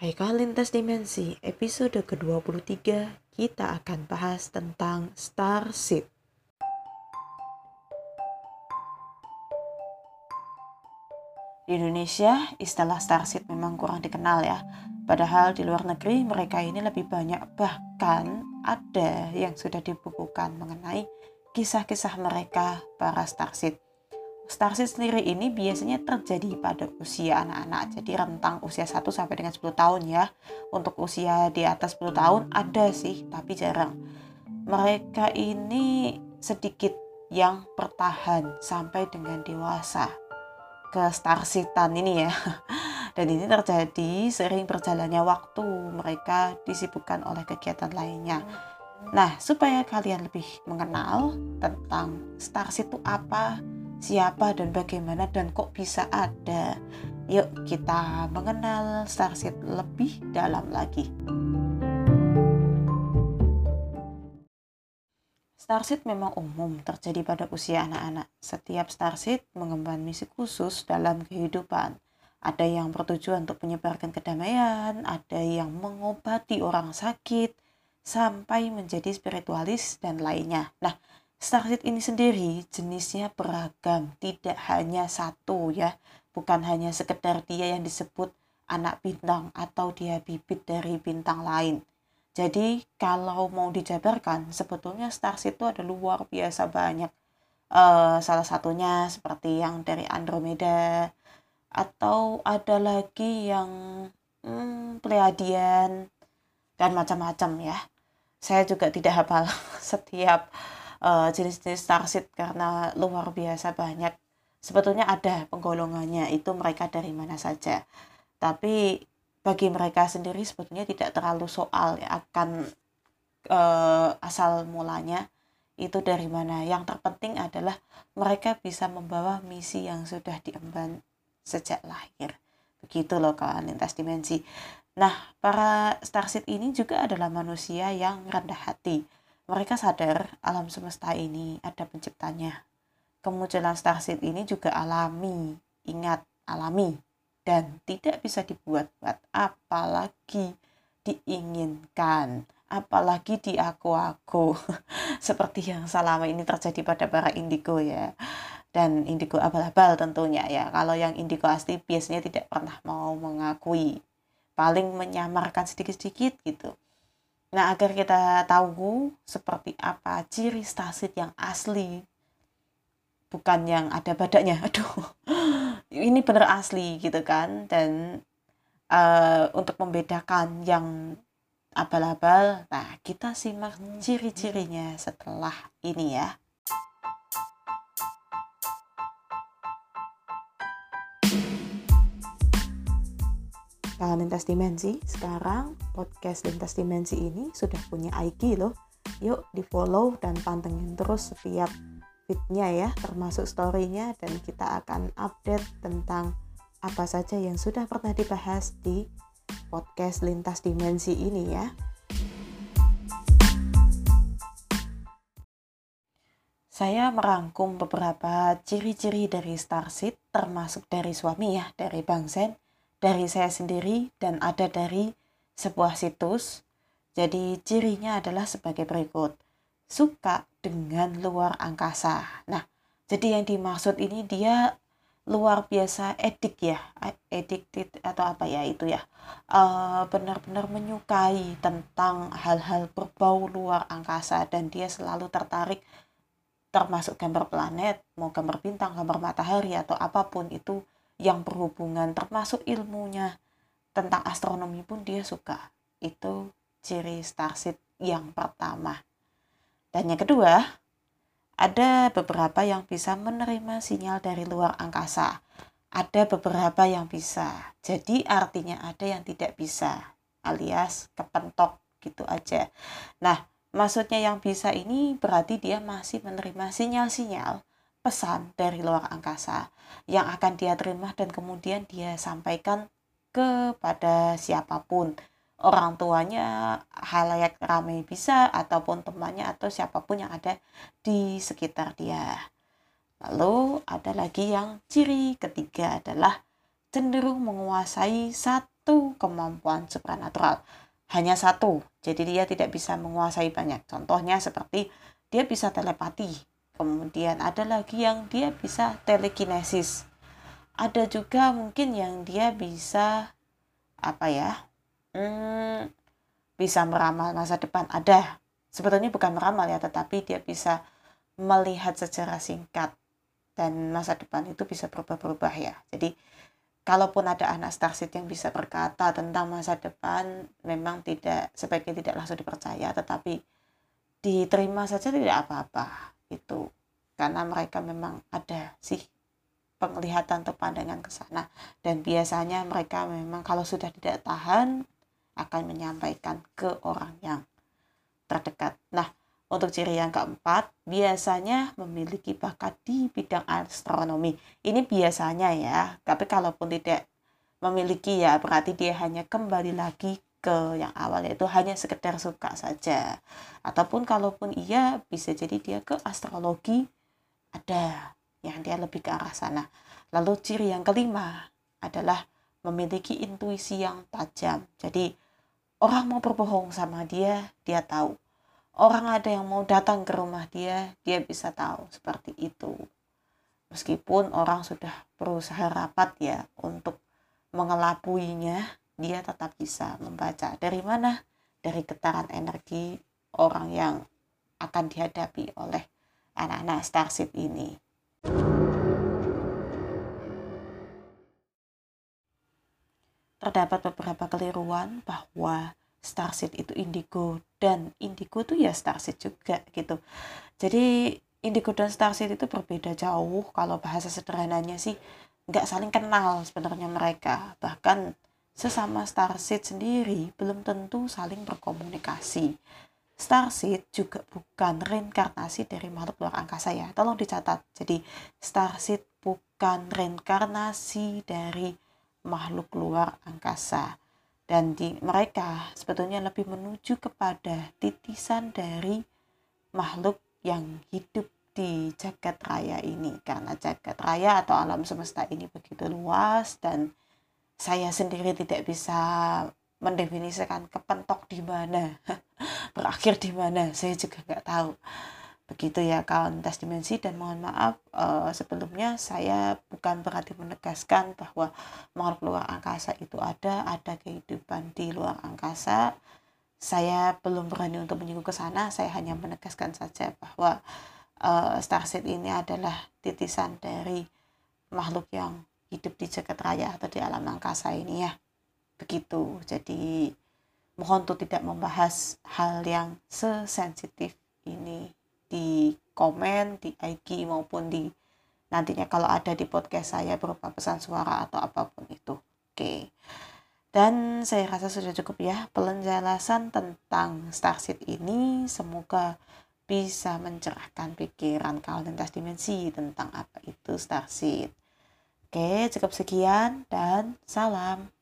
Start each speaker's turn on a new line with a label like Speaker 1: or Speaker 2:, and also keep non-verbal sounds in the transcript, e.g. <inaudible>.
Speaker 1: Haikal Lintas Dimensi episode ke-23 kita akan bahas tentang Starship. Di Indonesia, istilah Starship memang kurang dikenal ya. Padahal di luar negeri mereka ini lebih banyak bahkan ada yang sudah dibukukan mengenai kisah-kisah mereka para Starship Starship sendiri ini biasanya terjadi pada usia anak-anak. Jadi rentang usia 1 sampai dengan 10 tahun ya. Untuk usia di atas 10 tahun ada sih, tapi jarang. Mereka ini sedikit yang bertahan sampai dengan dewasa ke starsitan ini ya. <laughs> Dan ini terjadi sering berjalannya waktu mereka disibukkan oleh kegiatan lainnya. Nah, supaya kalian lebih mengenal tentang starship itu apa, siapa dan bagaimana dan kok bisa ada. Yuk kita mengenal Starship lebih dalam lagi. Starship memang umum terjadi pada usia anak-anak. Setiap Starship mengemban misi khusus dalam kehidupan. Ada yang bertujuan untuk menyebarkan kedamaian, ada yang mengobati orang sakit, sampai menjadi spiritualis dan lainnya. Nah, Starseed ini sendiri jenisnya beragam, tidak hanya satu ya, bukan hanya sekedar dia yang disebut anak bintang atau dia bibit dari bintang lain. Jadi kalau mau dijabarkan, sebetulnya Starseed itu ada luar biasa banyak. Uh, salah satunya seperti yang dari Andromeda, atau ada lagi yang hmm, Pleiadian, dan macam-macam ya. Saya juga tidak hafal <laughs> setiap uh, jenis-jenis starseed karena luar biasa banyak. Sebetulnya ada penggolongannya itu mereka dari mana saja. Tapi bagi mereka sendiri sebetulnya tidak terlalu soal ya, akan uh, asal mulanya itu dari mana. Yang terpenting adalah mereka bisa membawa misi yang sudah diemban sejak lahir. Begitu loh kawan lintas dimensi. Nah, para starseed ini juga adalah manusia yang rendah hati mereka sadar alam semesta ini ada penciptanya. Kemunculan starseed ini juga alami, ingat alami, dan tidak bisa dibuat-buat, apalagi diinginkan, apalagi diaku-aku, <laughs> seperti yang selama ini terjadi pada para indigo ya. Dan indigo abal-abal tentunya ya. Kalau yang indigo asli biasanya tidak pernah mau mengakui, paling menyamarkan sedikit-sedikit gitu Nah, agar kita tahu seperti apa ciri stasit yang asli, bukan yang ada badannya. <laughs> Aduh, ini benar asli gitu kan. Dan uh, untuk membedakan yang abal-abal, nah kita simak ciri-cirinya setelah ini ya. Kalau lintas dimensi, sekarang podcast lintas dimensi ini sudah punya IG loh. Yuk di follow dan pantengin terus setiap fitnya ya, termasuk storynya dan kita akan update tentang apa saja yang sudah pernah dibahas di podcast lintas dimensi ini ya. Saya merangkum beberapa ciri-ciri dari Starseed termasuk dari suami ya, dari Bang Sen dari saya sendiri dan ada dari sebuah situs. Jadi cirinya adalah sebagai berikut. Suka dengan luar angkasa. Nah, jadi yang dimaksud ini dia luar biasa edik ya, addicted atau apa ya itu ya. Uh, benar-benar menyukai tentang hal-hal berbau luar angkasa dan dia selalu tertarik termasuk gambar planet, mau gambar bintang, gambar matahari atau apa pun itu yang berhubungan termasuk ilmunya tentang astronomi pun dia suka. Itu ciri starseed yang pertama. Dan yang kedua, ada beberapa yang bisa menerima sinyal dari luar angkasa. Ada beberapa yang bisa. Jadi artinya ada yang tidak bisa, alias kepentok gitu aja. Nah, maksudnya yang bisa ini berarti dia masih menerima sinyal-sinyal pesan dari luar angkasa yang akan dia terima dan kemudian dia sampaikan kepada siapa pun orang tuanya halayak ramai bisa ataupun temannya atau siapa pun yang ada di sekitar dia lalu ada lagi yang ciri ketiga adalah cenderung menguasai satu kemampuan supranatural. Hanya satu, jadi dia tidak bisa menguasai banyak. Contohnya seperti dia bisa telepati, kemudian ada lagi yang dia bisa telekinesis. Ada juga mungkin yang dia bisa apa ya? Hmm, bisa meramal masa depan. Ada. Sebetulnya bukan meramal ya, tetapi dia bisa melihat secara singkat dan masa depan itu bisa berubah-berubah ya. Jadi kalaupun ada anak starseed yang bisa berkata tentang masa depan memang tidak sebaiknya tidak langsung dipercaya tetapi diterima saja tidak apa-apa itu karena mereka memang ada sih penglihatan atau pandangan ke sana dan biasanya mereka memang kalau sudah tidak tahan akan menyampaikan ke orang yang terdekat. Nah, untuk ciri yang keempat, biasanya memiliki bakat di bidang astronomi. Ini biasanya ya, tapi kalaupun tidak memiliki ya berarti dia hanya kembali lagi ke yang awal yaitu hanya sekedar suka saja. Ataupun kalaupun iya bisa jadi dia ke astrologi ada yang dia lebih ke arah sana. Lalu ciri yang kelima adalah memiliki intuisi yang tajam. Jadi orang mau berbohong sama dia, dia tahu orang ada yang mau datang ke rumah dia, dia bisa tahu seperti itu. Meskipun orang sudah berusaha rapat ya untuk mengelabuinya, dia tetap bisa membaca. Dari mana? Dari getaran energi orang yang akan dihadapi oleh anak-anak Starship ini. Terdapat beberapa keliruan bahwa starseed itu indigo dan indigo tuh ya starseed juga gitu jadi indigo dan starseed itu berbeda jauh kalau bahasa sederhananya sih nggak saling kenal sebenarnya mereka bahkan sesama starseed sendiri belum tentu saling berkomunikasi. Starseed juga bukan reinkarnasi dari makhluk luar angkasa ya. Tolong dicatat. Jadi starseed bukan reinkarnasi dari makhluk luar angkasa. Dan di mereka sebetulnya lebih menuju kepada titisan dari makhluk yang hidup di jagat raya ini. Karena jagat raya atau alam semesta ini begitu luas dan saya sendiri tidak bisa mendefinisikan kepentok di mana <laughs> berakhir di mana. Saya juga nggak tahu. Begitu ya kawan lintas dimensi. Dan mohon maaf uh, sebelumnya saya bukan berarti menegaskan bahwa makhluk luar angkasa itu ada, ada kehidupan di luar angkasa. Saya belum berani untuk menyinggung ke sana, saya hanya menegaskan saja bahwa uh, Starseed ini adalah titisan dari makhluk yang hidup di jagat raya atau di alam angkasa ini ya. Begitu. Jadi mohon untuk tidak membahas hal yang sesensitif ini di komen di IG maupun di nantinya kalau ada di podcast saya berupa pesan suara atau apa pun itu. Oke. Dan saya rasa sudah cukup ya penjelasan tentang Starseed ini. Semoga bisa mencerahkan pikiran kalian lintas dimensi tentang apa itu Starseed. Oke, cukup sekian dan salam.